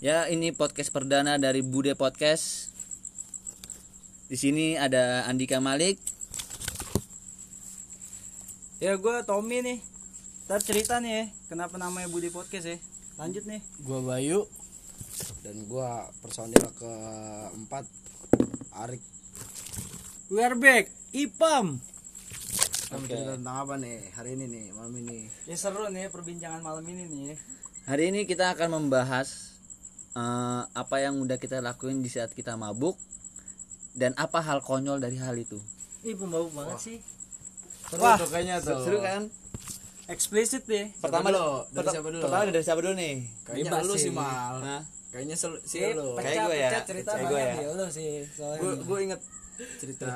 Ya, ini podcast perdana dari Bude Podcast. Di sini ada Andika Malik. Ya gue Tommy nih. Ntar cerita nih ya, kenapa namanya Budi Podcast ya. Lanjut nih. Gua Bayu dan gua personil keempat Arik. We are back, Ipam. Kita cerita tentang apa nih hari ini nih malam ini? Ya seru nih perbincangan malam ini nih. Hari ini kita akan membahas eh, apa yang udah kita lakuin di saat kita mabuk dan apa hal konyol dari hal itu. Ih pembau banget sih. Seru Wah, tuh kayaknya tuh. Seru kan? Eksplisit deh. Pertama dulu? Dari siapa dulu? Pertama dari siapa dulu nih? Kayaknya Bebas lu sih. mal. Hah? Kayaknya sel- si Sih, lu. Kayak pecah, gue ya, pecah cerita kayak gue banget ya. ya. Lu sih soalnya. Gue gue inget cerita.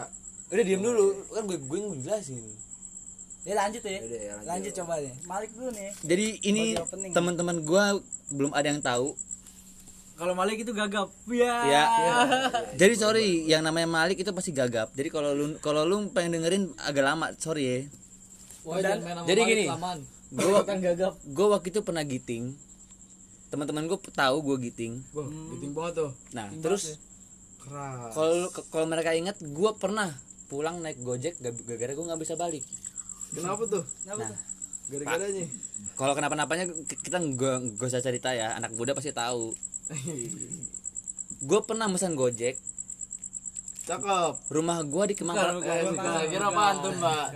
Udah diem dulu, kan gue gue yang jelasin. Ya lanjut ya. Yaudah, ya, lanjut. lanjut. coba deh. Malik dulu nih. Jadi ini teman-teman gue belum ada yang tahu. Kalau Malik itu gagap. Ya. Ya. Jadi sorry, yang namanya Malik itu pasti gagap. Jadi kalau lu kalau lu pengen dengerin agak lama, sorry ya. Wah, dan Jadi gini, gue kan gagap. gue waktu itu pernah giting. Teman-teman gue tahu gue giting. Wah, giting banget tuh. Nah, terus Keras. kalau kalau mereka ingat, gue pernah pulang naik gojek gak- gara-gara gue nggak bisa balik. Kenapa tuh? Kenapa tuh? Gara-garanya. Kalau kenapa-napanya kita gak, gak usah cerita ya, anak muda pasti tahu. Gue pernah pesan gojek, Cakep. rumah gue di Kemang Pra- Eh, bukan. kira?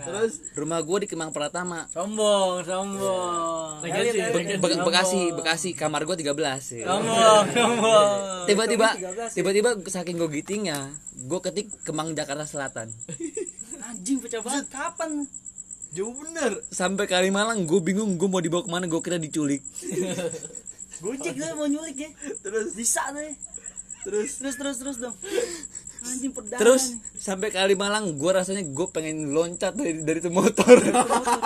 Terus rumah gue di Kemang Pratama. Sombong, sombong. Elit, Be-. Be- Bekasi, Bekasi, kamar gue 13 ya. Sombong, sombong. Tiba-tiba, Kamu 13 ya? tiba-tiba saking gue gitingnya, gue ketik Kemang Jakarta Selatan. Anjing pecah banget. Kapan? jauh bener. Sampai Kalimalang, gue bingung gue mau dibawa ke mana, gue kira diculik. Gojek gue mau nyulik ya. Terus Bisa deh. terus Terus terus terus dong. Anjing perdana Terus nih. sampai Kalimalang, gue rasanya gue pengen loncat dari dari itu motor.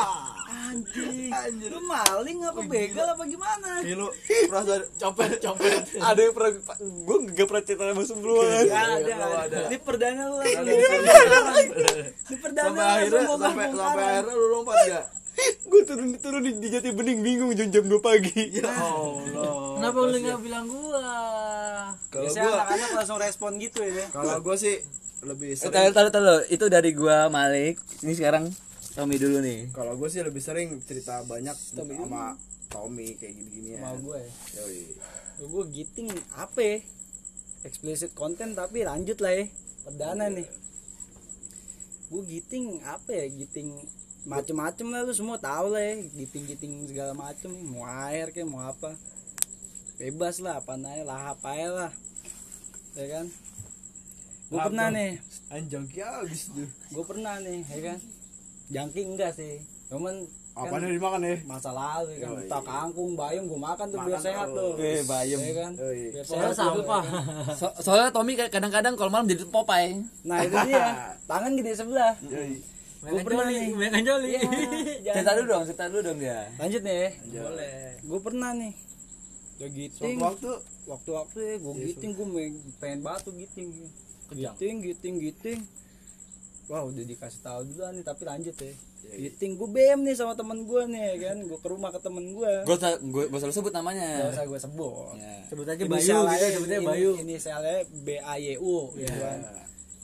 Anjing. Lu maling apa begal apa gimana? Ih, lu perasaan copet copet. ada yang pernah, gue gak pernah cerita sama sebelumnya. Ya, ada, ada. ada. Ini perdana lu. Ini Ini perdana sampai akhirnya sampai lu lompat gak? Gue turun turun di, di jati bening bingung jam jam 2 pagi. Ya Allah. Kenapa lu nggak bilang gua? Kalau gua- anak-anak langsung respon gitu ya. Kalau gue sih Eh, lebih sering taruh, taruh, taruh. Itu dari gua Malik. Ini sekarang Tommy dulu nih. kalau gue sih lebih sering cerita banyak sama Tommy kayak gini-gini ya. Mau gue ya. Yoi. Gue giting apa ya? Explicit konten tapi lanjut lah ya. Perdana nih. Gue giting apa ya? Giting macem-macem lah lu semua tahu lah ya. Giting-giting segala macem. Mau air kayak mau apa. Bebas lah apa aja lahap aja lah. Ya kan? Gue pernah nih. Anjang habis tuh. Gue pernah nih, ya kan? Jangking enggak sih. Cuman Apa kan nih dimakan ya? masa lalu kan Yoi. tak kangkung bayam gue makan tuh biar Makan sehat terus. tuh Eh, bayam. ya kan biar sehat tuh, sampah. ya kan? So- soalnya Tommy kadang-kadang kalau malam jadi Popeye. nah itu dia tangan gede sebelah Yoi. Gue pernah nih Makan joli. Iya, jangan. Cerita dulu dong, cerita dulu dong dia. lanjut nih Boleh. gue pernah nih gue giting waktu waktu-waktu ya gue giting gue pengen batu giting giting giting giting wah udah dikasih tahu dulu nih tapi lanjut ya giting gue BM nih sama temen gue nih ya kan gue ke rumah ke temen gue Gue usah gue gak usah lu sebut Gak namanya. usah gue sebut Ya. Sebut aja Bayu gitu, aja, sebutnya ini- Bayu. Inisialnya B A Y U gitu kan.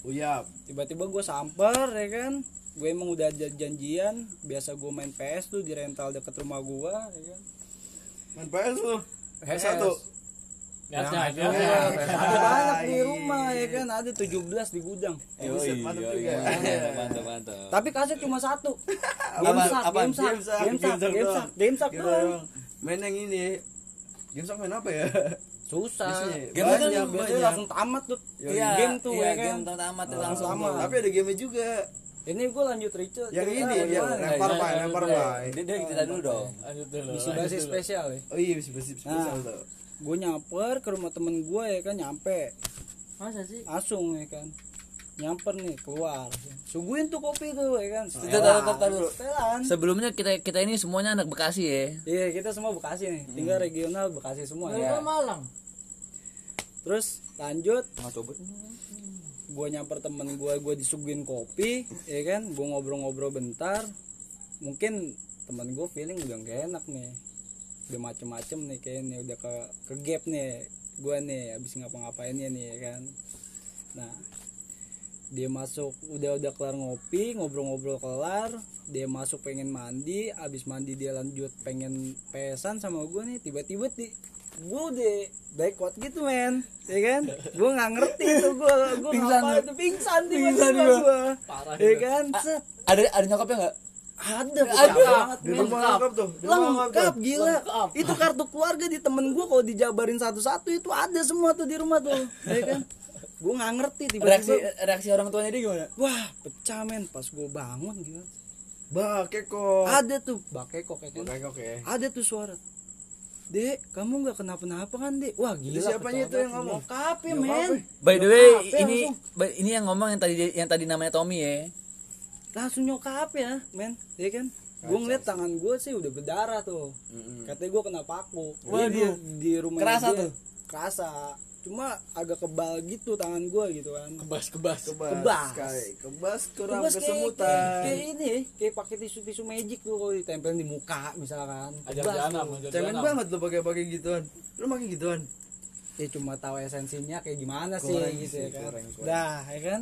Uyap. Tiba-tiba gue samper ya kan. Gue emang udah janjian, biasa gue main PS tuh di rental deket rumah gue ya kan. Main PS lu. PS. satu. Biasa, Iya, biasa. ada banyak di rumah ya kan, ada 17 di gudang. buset, mantap juga. Mantap, mantap, mantap. Tapi kaset cuma satu. Gamesak, gamesak gamesak, doang. gamesak Gitu. Main yang ini. Game sok main apa ya? Susah. Game banyak, tuh biasanya banyak. langsung tamat tuh. Iya, game tuh iya, ya kan. game tamat tuh Langsung tamat. Tapi ada game juga. Ini gue lanjut Richard. Yang ini ya lempar pak, lempar pak. Dia dia cerita dulu dong. Lanjut dulu. Misi basi spesial ya. Oh iya bisa bisa spesial Nah. tuh. gue nyamper ke rumah temen gue ya kan nyampe Masa sih? langsung ya kan nyamper nih keluar. Suguhin tuh kopi tuh ya kan? Taruh, taruh, taruh. Sebelumnya kita kita ini semuanya anak Bekasi ya. iya kita semua bekasi nih. Tinggal regional bekasi semua Lu ya. Malang. terus lanjut. Nggak coba. gue nyamper temen gue gue disuguhin kopi ya kan? Gue ngobrol-ngobrol bentar. Mungkin temen gue feeling udah gak enak nih. Udah macem-macem nih kayaknya udah ke ke gap nih gue nih abis ngapa-ngapainnya nih ya kan? Nah dia masuk udah udah kelar ngopi ngobrol-ngobrol kelar. Dia masuk pengen mandi abis mandi dia lanjut pengen pesan sama gue nih tiba-tiba di gue udah backward gitu men. Ya kan? Gue nggak ngerti tuh gue gue Pingsan ngapa tuh pingsan Pingsan gue Parah ya kan? Set. ada ada nyokapnya nggak? Ada Ada. banget Di men. rumah lengkap tuh. Di rumah lengkap lengkap gila. Itu kartu keluarga di temen gue kalau dijabarin satu-satu itu ada semua tuh di rumah tuh. Ya kan gue nggak ngerti reaksi tiba-tiba reaksi orang tuanya dia gimana wah pecah men pas gue bangun gitu Bah, keko. ada tuh bakeko kayak gitu. Oke, oke. ada tuh suara Dek, kamu nggak kenapa-napa kan, Dek? Wah, gila. siapanya itu yang ngomong? Nyokap ya, Nyokap men. ya? by the way ya, ini langsung. ini yang ngomong yang tadi yang tadi namanya Tommy ya Langsung nyokap ya, men. Ya kan? Gue ngeliat tangan gue sih udah berdarah tuh. Katanya gue kena paku. Waduh. Dia di rumah Kerasa dia. tuh? Kerasa. Cuma agak kebal gitu tangan gue gitu kan. Kebas kebas. Kebas. Kebas. Kayak kebas kurang Kebas kayak, kesemutan. kayak, kayak ini, kayak pakai tisu-tisu magic tuh kalau ditempelin di muka misalkan. Ajar janam, Cemen janam. banget lu pakai-pakai gituan. Lu pakai gituan. ya cuma tahu esensinya kayak gimana sih Kurang gitu sih, ya kan kurang, kurang. dah ya kan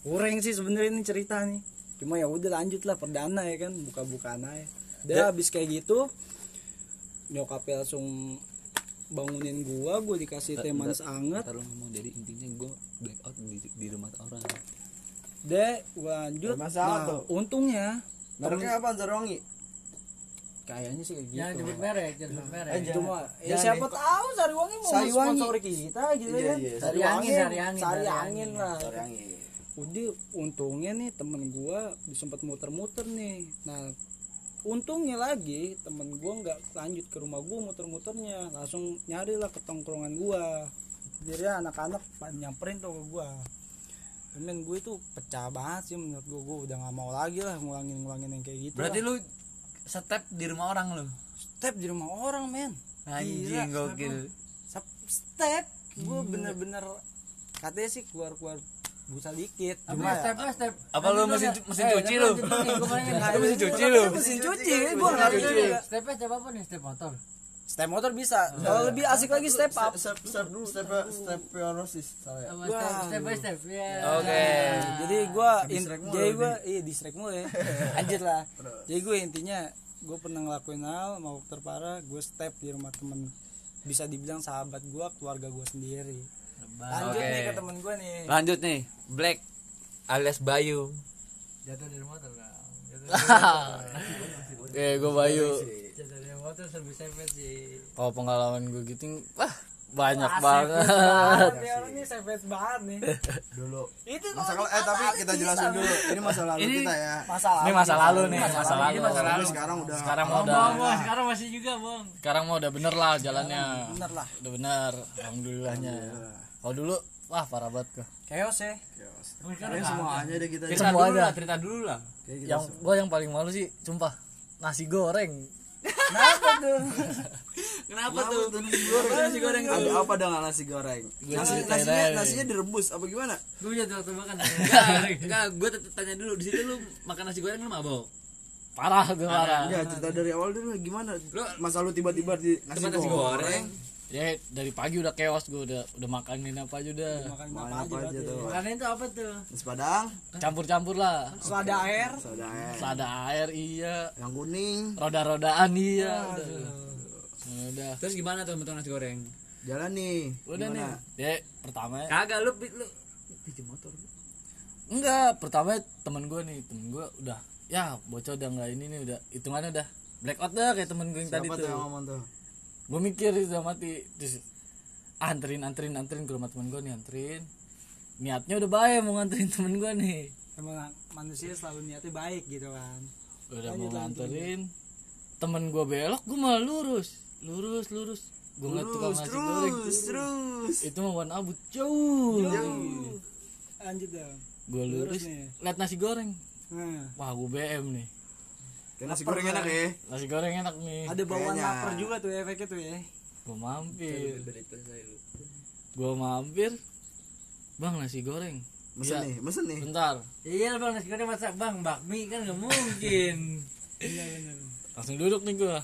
kurang sih sebenarnya ini cerita nih cuma ya udah lanjut lah perdana ya kan buka-bukaan aja udah habis kayak gitu nyokapnya langsung bangunin gua gua dikasih teh manis anget lu ngomong jadi intinya gue blackout di, di rumah orang deh gua lanjut anget nah tuh. untungnya Mereknya apa? Zarwangi. kayaknya sih kayak Jangan gitu sebut merek, jangan sebut merek. cuma ya Jangan siapa tahu Sariwangi mau Sariwangi. sponsori kita gitu Iya, kan iya, Sari angin, sari angin, sari sari angin lah Zarwangi. udah untungnya nih temen gua sempat muter-muter nih nah untungnya lagi temen gua nggak lanjut ke rumah gua muter-muternya. Langsung nyari lah ke tongkrongan gua. Jadi anak-anak nyamperin tuh ke gua. Men gue itu pecah banget sih menurut gua. Gua udah nggak mau lagi lah ngulangin ngulangin yang kayak gitu berarti lah. lu step di rumah orang lu? Step di rumah orang men. Anjing gokil. step. Gue bener-bener katanya sih keluar-keluar busa dikit Apa cuma ya- step step. Apa lu mesin mesin cuci lu? Lu mesin cuci lu. mesin cuci gue nggak juga. Step step apa nih? Step motor. step motor bisa kalau lebih asik lagi step up Step step step step pionosis saya. Apa step step by step. Ya. oke jadi mulu jadi gue iya distract mulu ya lanjut lah jadi gue intinya gue pernah ngelakuin hal mau terparah gue step di rumah temen bisa dibilang sahabat gue keluarga gue sendiri lanjut Oke. nih ke temen gue nih. Lanjut nih black alias Bayu. Jatuh dari motor kan. Jatuh eh gue Bayu. Jatuh dari motor servis sepet sih. kalau pengalaman gue gitu. Wah banyak Wah, banget. orang ini savage banget nih. Dulu. itu Masa kalau eh tapi kita jelasin dulu. Ini masa lalu Ini- kita ya. masalah ini masa lalu nih masa lalu. Ini masa lalu. sekarang udah sekarang Bang, udah bang, bang, sekarang masih juga bang. sekarang mah udah bener lah jalannya. Bener lah. Udah bener alhamdulillahnya kalau dulu wah parah banget gua chaos ya Ini semuanya deh kita. Cerita Semua dulu aja. lah, cerita dulu lah. Gitu. yang gua yang paling malu sih sumpah nasi goreng kenapa tuh kenapa tuh? nasi goreng Ada apa dengan nasi goreng? Nasi, ceritain nasinya, nasinya direbus apa gimana? Gue jatuh waktu makan. enggak gue tanya dulu di situ lu makan nasi goreng lu mabok parah gue parah Ya cerita dari awal dulu gimana? Lu- Masa lu tiba-tiba di nasi, nasi goreng. Ya dari pagi udah chaos gue udah udah makanin apa aja udah. Makan apa aja tuh? Makanan itu apa tuh? Nasi padang, campur-campur lah. Selada air. Soda air, selada air iya. Yang kuning, roda-rodaan iya. Udah udah. Terus gimana tuh bentuk nasi goreng? Jalan nih. udah nih. Gimana? ya pertama kagak lu lu pinjam motor. Enggak pertama temen gue nih temen gue udah ya bocah udah nggak ini nih udah hitungannya udah blackout dah kayak temen gue yang tadi Siapa tuh tuh. yang ngomong tuh? Gue mikir udah mati. Terus anterin anterin anterin ke rumah temen gue nih anterin. Niatnya udah baik mau nganterin temen gue nih. Emang manusia selalu niatnya baik gitu kan. Udah mau nganterin. Temen gue belok gue malah lurus. Lurus lurus. Gue ngeliat tukang Terus, nasi goreng. terus, terus. itu mah warna abu jauh. Lanjut dong. Gue lurus nih. liat nasi goreng. Nah, wah gue BM nih Kayak nasi goreng enak ya. nasi goreng enak nih ada bawaan Kayaknya. lapar juga tuh efeknya tuh ya gue mampir gue mampir bang nasi goreng Mesen Iya. nih, mesen nih. bentar Iya bang, nasi goreng masak bang, bakmi kan nggak mungkin. langsung duduk nih gue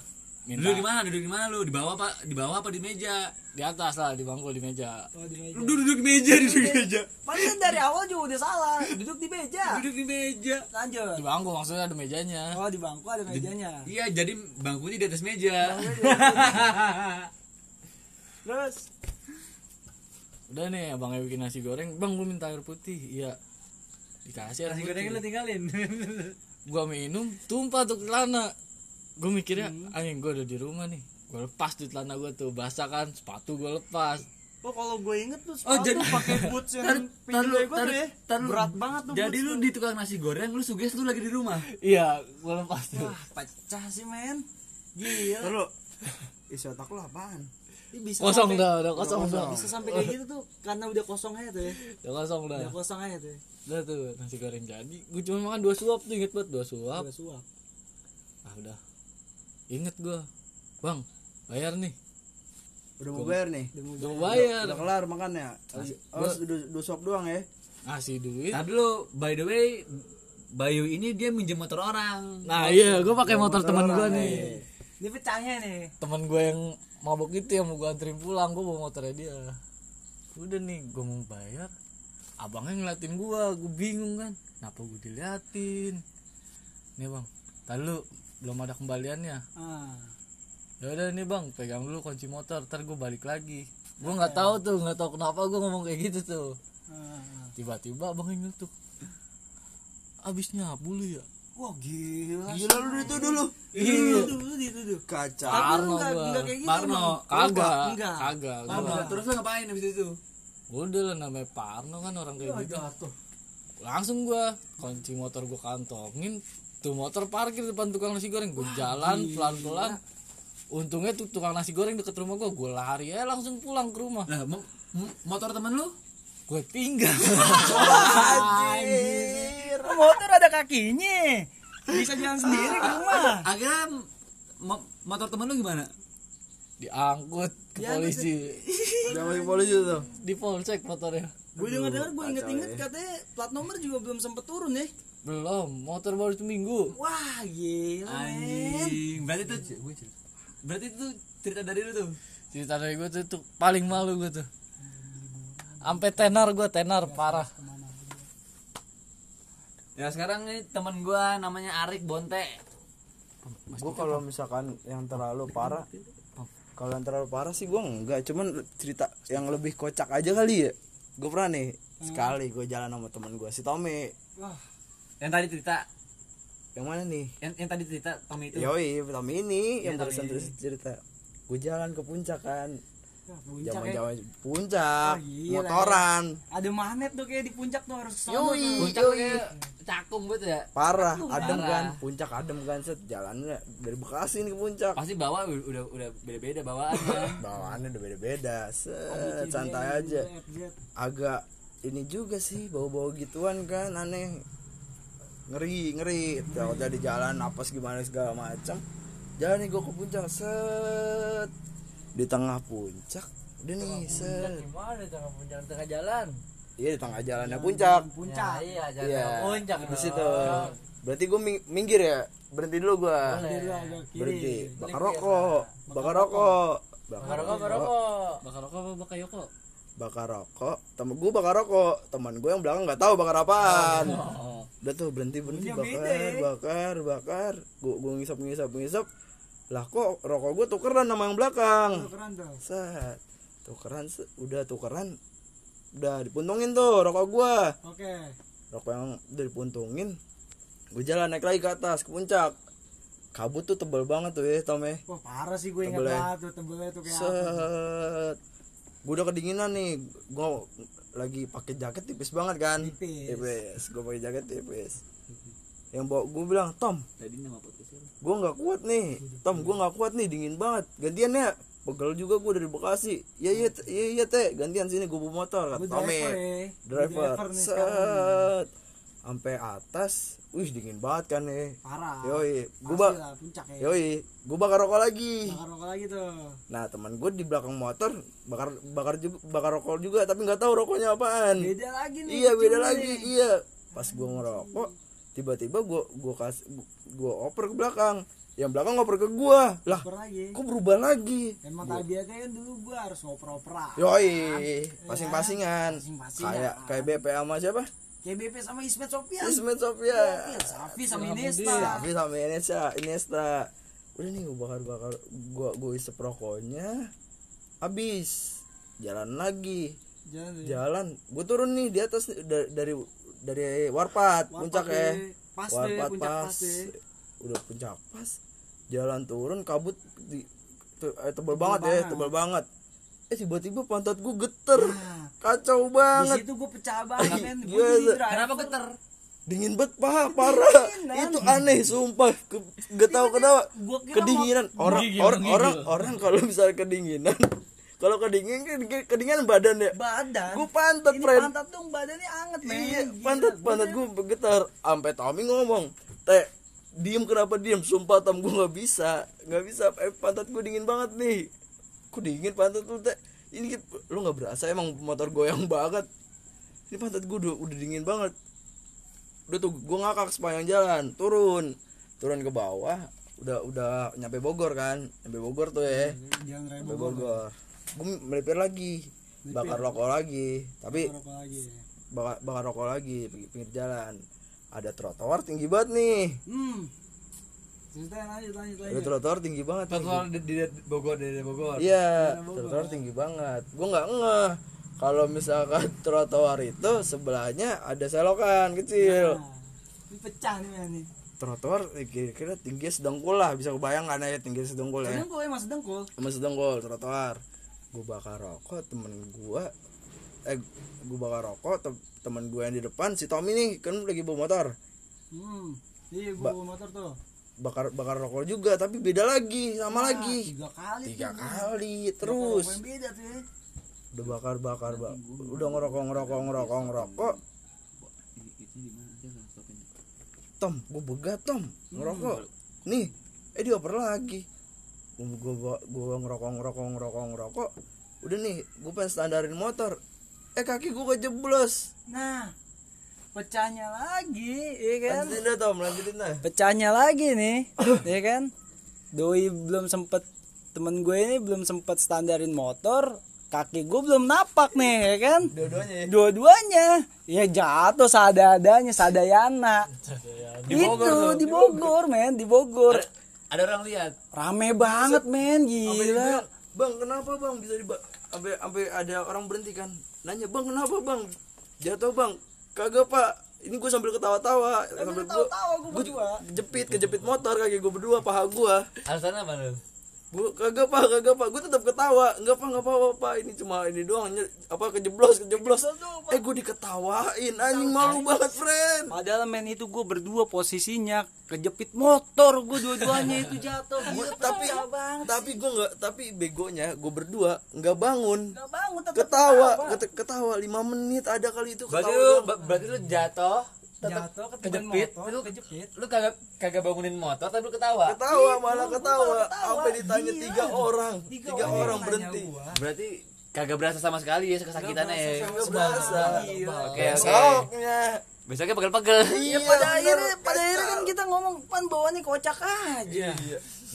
minta Duduk di mana? Duduk di mana lu? Di bawah apa? Di bawah apa di meja? di atas lah di bangku di meja Oh, di meja. Lu duduk, duduk di meja, duduk di meja. Padahal dari awal juga udah salah. Duduk di meja. Duduk di meja. Lanjut. di bangku maksudnya ada mejanya Oh, di bangku ada mejanya. Iya, jadi bangkunya di atas meja. Terus udah nih abangnya bikin nasi goreng bang gue minta air putih iya dikasih air Nasi putih gorengnya lu tinggalin. gua minum tumpah tuh ke celana gue mikirnya anjing gue udah di rumah nih gue lepas tuh celana gue tuh basah kan sepatu gue lepas Oh kalau gue inget tuh Oh, sepatu jadi- pakai boots yang tar- gue tuh ya. tar- Berat banget tuh Jadi boots lu tuh. di tukang nasi goreng lu suges lu lagi di rumah. iya gue lepas tuh Wah, pecah sih men. Gila. Terus isi otak lu apaan? Ih, bisa kosong sampai- dah udah kosong Udah dah Bisa sampai kayak gitu tuh karena udah kosong aja tuh ya. udah kosong dah Udah kosong aja tuh. ya. udah tuh nasi goreng jadi gue cuma makan dua suap tuh inget banget dua suap Udah suap. ah udah inget gue bang bayar nih. Udah mau bayar nih. udah mau bayar. Udah kelar makannya. Oh, dua, dua sop doang ya. ngasih duit. Tadi dulu by the way Bayu ini dia minjem motor orang. nah iya gue pakai motor teman gue nih. Ini pecahnya nih. teman gue yang mabuk itu yang mau gue anterin pulang gue bawa motornya dia. Udah nih gue mau bayar. Abangnya ngeliatin gue gue bingung kan. Kenapa gue diliatin? Nih bang tadi lu belum ada kembaliannya Ah. ya udah nih bang pegang dulu kunci motor ntar gue balik lagi gue nggak tahu tuh nggak tahu kenapa gue ngomong kayak gitu tuh Ah. tiba-tiba abang yang tuh abis nyabu lu ya Wah gila. Gila lu itu dulu. Iya. Dulu itu tuh. Kacau. Tapi lu Parno enggak gua. enggak kayak gitu. Parno. Bang. kagak Enggak. kagak gua terus lu ngapain habis itu? udah lah namanya Parno kan orang kayak gitu langsung gua kunci motor gua kantongin tuh motor parkir depan tukang nasi goreng gua jalan pelan pelan untungnya tuh tukang nasi goreng deket rumah gua gua lari ya langsung pulang ke rumah Lah, mo- mo- motor temen lu? gue tinggal Oh, motor ada kakinya. Bisa jalan sendiri ke rumah. Akhirnya mo- motor temen lu gimana? diangkut ke polisi Udah masuk polisi tuh. di polsek motornya Gue dengar dengar gue inget-inget katanya plat nomor juga belum sempet turun ya. Belum motor baru seminggu Wah gila. Anjing, berarti itu berarti itu cerita dari lu tuh. cerita dari gue tuh, tuh paling malu gue tuh sampai tenar gue tenar parah Ya sekarang nih teman gua namanya Arik Bonte. Gue kalau misalkan yang terlalu parah, kalau yang terlalu parah sih gue enggak. Cuman cerita yang lebih kocak aja kali ya. Gue pernah nih sekali gue jalan sama teman gue si Tommy. Yang tadi cerita, Yang mana nih? yang, yang tadi cerita Tommy itu. Yoi, Tommy ini yang Tommy barusan ini. terus cerita. Gue jalan ke puncak kan. Ya. zaman puncak, Oh, gila, motoran, Ada magnet tuh kayak di puncak tuh harus sono Yoi. tuh. Puncak kayak cakung gitu ya. parah, adem Parah. kan, puncak adem kan, set jalannya dari Bekasi nih ke puncak. Pasti bawa udah udah beda-beda bawaannya. Bawaannya udah beda-beda, set santai aja. Agak ini juga sih bau-bau gituan kan aneh ngeri ngeri. Kalau jadi jalan apes gimana segala macam jalan nih gue ke puncak set. Di tengah puncak udah nih set. gimana di tengah puncak di tengah jalan? Iya di tengah jalannya puncak. Puncak. iya jalan iya. puncak di situ. Berarti gue minggir ya? Berhenti dulu gue Kiri lah, agak kiri. berhenti. Bakar rokok. Bakar rokok. Bakar rokok. Bakar rokok apa bakar yoko bakar rokok temen gue bakar rokok. Teman gue yang belakang nggak tahu bakar apaan. Udah tuh berhenti berhenti bakar bakar bakar. Gue gue ngisap ngisap ngisap. Lah kok rokok gue tukeran sama yang belakang? Keren tuh. set. Tukeran set. udah tukeran udah dipuntungin tuh rokok gue Oke. rokok yang udah dipuntungin gue jalan naik lagi ke atas ke puncak. Kabut tuh tebel banget tuh ya Tom ya Wah, parah sih gue ingat banget tuh tebelnya tuh kayak apa. Gue udah kedinginan nih. Gue lagi pakai jaket tipis banget kan. Tipis. tipis. Gue pakai jaket tipis. Yang bawa gue bilang Tom Tadi nama podcastnya. gue nggak kuat nih. Tom gue nggak kuat nih. Dingin banget. Gantian ya. Pegel juga gue dari Bekasi. Iya iya Teh. iya iya teh. Gantian sini gue bawa motor kata Tommy. driver ya. driver. Gue nih set sampai atas wih dingin banget kan nih Parah. yoi gue bak puncak ya. yoi gue bakar rokok lagi Bakar rokok lagi tuh. Nah teman gue di belakang motor bakar bakar juga bakar rokok juga tapi nggak tahu rokoknya apaan. Beda lagi nih. iya beda cuma lagi nih. iya. Pas gue ngerokok tiba-tiba gue gue kas gue oper ke belakang yang belakang ngoper ke gue lah lagi. kok berubah lagi Emang tabiatnya kan dulu gua harus ngoper-operan. yoi pasing-pasingan Pasing-pasingan. kayak kayak BP sama siapa Kayak BP sama Ismet Sofian. Ismet Sofia Safi sama Iniesta. tapi sama Iniesta Iniesta udah nih gue bakar bakar gue gue isep rokoknya habis jalan lagi Jangan deh. jalan gue turun nih di atas nih, da- dari dari warpat, Warpat puncak deh. ya Pas deh, warpat puncak pas, pas deh. udah puncak pas jalan turun kabut di te- eh, tebal banget ya banget. tebal banget eh tiba-tiba pantat gue geter Nah, kacau di banget situ gue pecah banget men. Gue. Kenapa geter? dingin banget pak parah itu aneh sumpah Ke, gak tau kenapa kedinginan orang Menggigil, orang menggigil. orang orang kalau misalnya kedinginan kalau kedinginan kedinginan, kedinginan badan ya badan. gue pantat Ini friend pantat tuh badannya anget men. Iya, Gila. pantat pantat gue bergetar. Sampai Tommy ngomong, "Teh, diem kenapa diem? Sumpah Tom gue nggak bisa, nggak bisa. Eh, pantat gue dingin banget nih. Kok dingin pantat lu teh? Ini lu nggak berasa emang motor goyang banget. Ini pantat gue udah, udah dingin banget. Udah tuh gue ngakak sepanjang jalan, turun, turun ke bawah. Udah udah nyampe Bogor kan, nyampe Bogor tuh ya. Jangan rem Nyampe Bogor. Gue melipir lagi, bakar rokok lagi. Tapi rokok lagi. bakar, bakar rokok lagi pinggir, pinggir jalan ada trotoar tinggi banget nih Hmm. Lanjut lanjut ada lanjut. trotoar tinggi banget. Trotoar di, di Bogor, di Bogor. iya trotoar tinggi banget gue nggak ngeh kalau misalkan trotoar itu sebelahnya ada selokan kecil Nah, ini pecah nih nih. trotoar eh, kira-kira tinggi sedengkul lah bisa kebayang kan ya tinggi sedengkul ya Dengkul emang sedengkul. sama sedengkul trotoar gue bakar rokok temen gue eh gue bakar rokok te- temen gue yang di depan si Tommy nih kan lagi bawa motor Hmm. Iya gua bawa motor tuh. Bakar bakar rokok juga tapi beda lagi sama Ah, lagi. Tiga kali. tiga tuh. kali Rokok terus. yang beda tuh ya. udah bakar bakar bak udah ngerokok ngerokok ngerokok ngerokok. Tom gue begat tom. Ngerokok. Nih eh dioper lagi. Gue gue gue ngerokok ngerokok ngerokok ngerokok. Udah nih gue pengen standarin motor. Eh kaki gue kejeblos. Nah, pecahnya lagi, iya kan? lanjutin dah tom lanjutin dah Pecahnya lagi nih, iya kan? Doi belum sempet temen gue ini belum sempet standarin motor, kaki gue belum napak nih, ya kan? dua-duanya ya Dua-duanya, ya jatuh sadadanya, sadayana. Di Bogor Itu di Bogor, men, di Bogor. Ada orang lihat. Rame banget, men, gila. bang kenapa bang bisa di sampai sampai ada orang berhenti kan nanya bang kenapa bang jatuh bang kagak pak ini gue sambil ketawa-tawa sambil gue ketawa-tawa gua gue berdua. jepit kejepit motor kaki gue berdua paha gue Alasannya apa lu? Gue kagak pak kagak pak. Gue tetap ketawa. Enggak pak enggak apa-apa pak. Ini cuma ini doang. Nye- apa kejeblos kejeblos. Eh gue diketawain anjing. Malu banget friend. Padahal men itu gue berdua posisinya kejepit motor. Gue dua-duanya itu jatuh. Gila, tapi pecah banget. tapi gue nggak tapi begonya gue berdua nggak bangun. Gak bangun tetap ketawa ketawa lima menit ada kali itu Berarti ketawa lu doang. ba- berarti lu jatuh Jatuh, ketiban kejepit, motor, lu kejepit. Lu kagak kagak bangunin motor tapi lu ketawa. ketawa Itu, malah ketawa sampai ditanya Gila. tiga orang Tiga tiga, orang orang berhenti gua. Berarti kagak berasa sama sekali ya kesakitannya ya. berasa Gila. Oke oke. besoknya Besoknya pegel-pegel. iya pada bener. akhirnya pada akhirnya kan kita ngomong pan bawaannya kocak aja.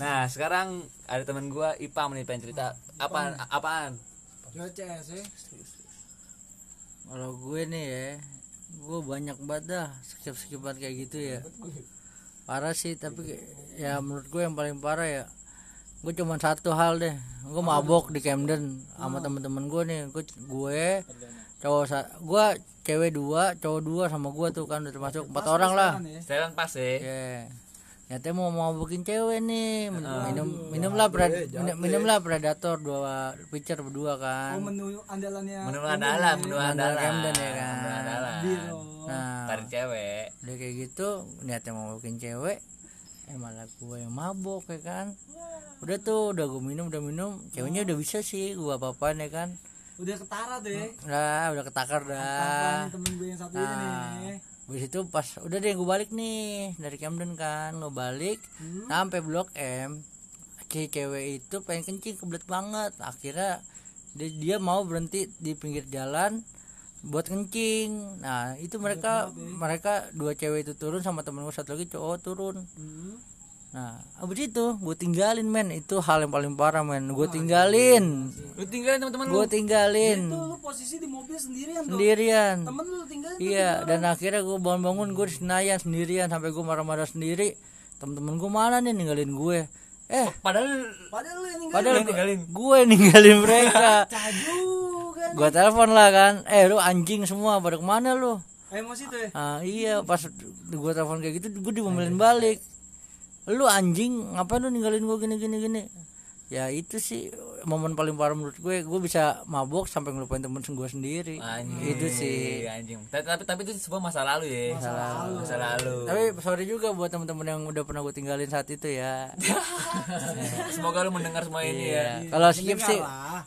Nah, sekarang ada teman gua Ipam nih pengen cerita apaan apaan? Cuaca sih. kalau gue nih ya gue banyak banget dah skip skipan kayak gitu ya. Parah sih tapi ya menurut gue yang paling parah ya gue cuma satu hal deh. Gue mabok di Camden sama temen-temen gue nih. Gue gue cowok sa- gue cewek dua cowok dua sama gue tuh kan udah termasuk empat orang lah. Setelan pas ya. Ya nyatanya mau mabokin cewek nih minum minum minum lah pred, minum, minum lah predator dua pitcher berdua kan Oh menu andalannya. Menu andalan, menu andalan. Camden ya kan. Menu andalan. nah Tarik cewek. udah kayak gitu niatnya mau bikin cewek eh malah gue yang mabok ya kan udah tuh udah gue minum udah minum ceweknya udah bisa sih gue apa apaan ya kan Udah ketara tuh ya. lah udah ketakar dah temen gue yang satu ini Nah, nih. Habis itu pas udah deh gue balik nih dari Camden kan gue balik sampai Blok M si cewek itu pengen kencing kebelet banget. Akhirnya dia, dia mau berhenti di pinggir jalan buat kencing. Nah itu mereka mereka dua cewek itu turun sama temen gue satu lagi cowok turun nah abis itu gue tinggalin men. Itu hal yang paling parah men. Gue tinggalin. Lu tinggalin teman-teman lu. gue tinggalin. Itu lu posisi di mobil sendirian tuh. sendirian. Temen lu tinggalin iya dan akhirnya gue bangun-bangun gue di Senayan sendirian sampai gue marah-marah sendiri. Temen-temen gue mana nih ninggalin gue eh Padahal Padahal lu yang padahal Lu ninggalin. gue ninggalin mereka. Caju kan. gue telepon lah kan. Eh lu anjing semua pada ke mana lu? Emosi tuh ya. ah, iya pas gue telepon kayak gitu gue diomelin balik lu anjing ngapain lu ninggalin gue gini gini gini? Ya itu sih momen paling parah menurut gue gue bisa mabok sampai ngelupain temen gue sendiri Anjing. itu sih anjing. Tapi, tapi tapi itu sebuah masa lalu ya. Masa lalu. Masa lalu. tapi sorry juga buat temen-temen yang udah pernah gue tinggalin saat itu ya Semoga lu mendengar semua ini ya. Iya. kalau skip sih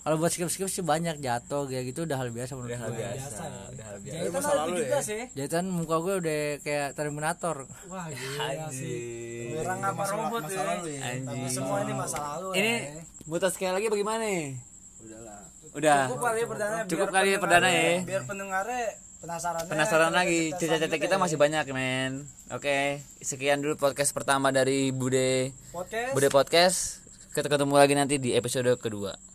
kalau buat skip skip sih banyak jatuh kayak gitu udah hal biasa menurut Hal gue biasa. Udah hal biasa. Itu masa lalu ya. ya. jahitan muka gue udah kayak Terminator Wah gila sih. Anjing. Orang apa robot masa ya. ya. Anjing. Semua ini masa lalu Ini ya. buta sekali lagi bagaimana nih? udahlah Udah. Cukup kali ya perdana. Cukup kali ya perdana ya. Biar pendengarnya penasaran. Penasaran lagi cerita-cerita kita masih banyak men. Oke, sekian dulu podcast pertama dari Bude podcast. Bude Podcast. Kita ketemu lagi nanti di episode kedua.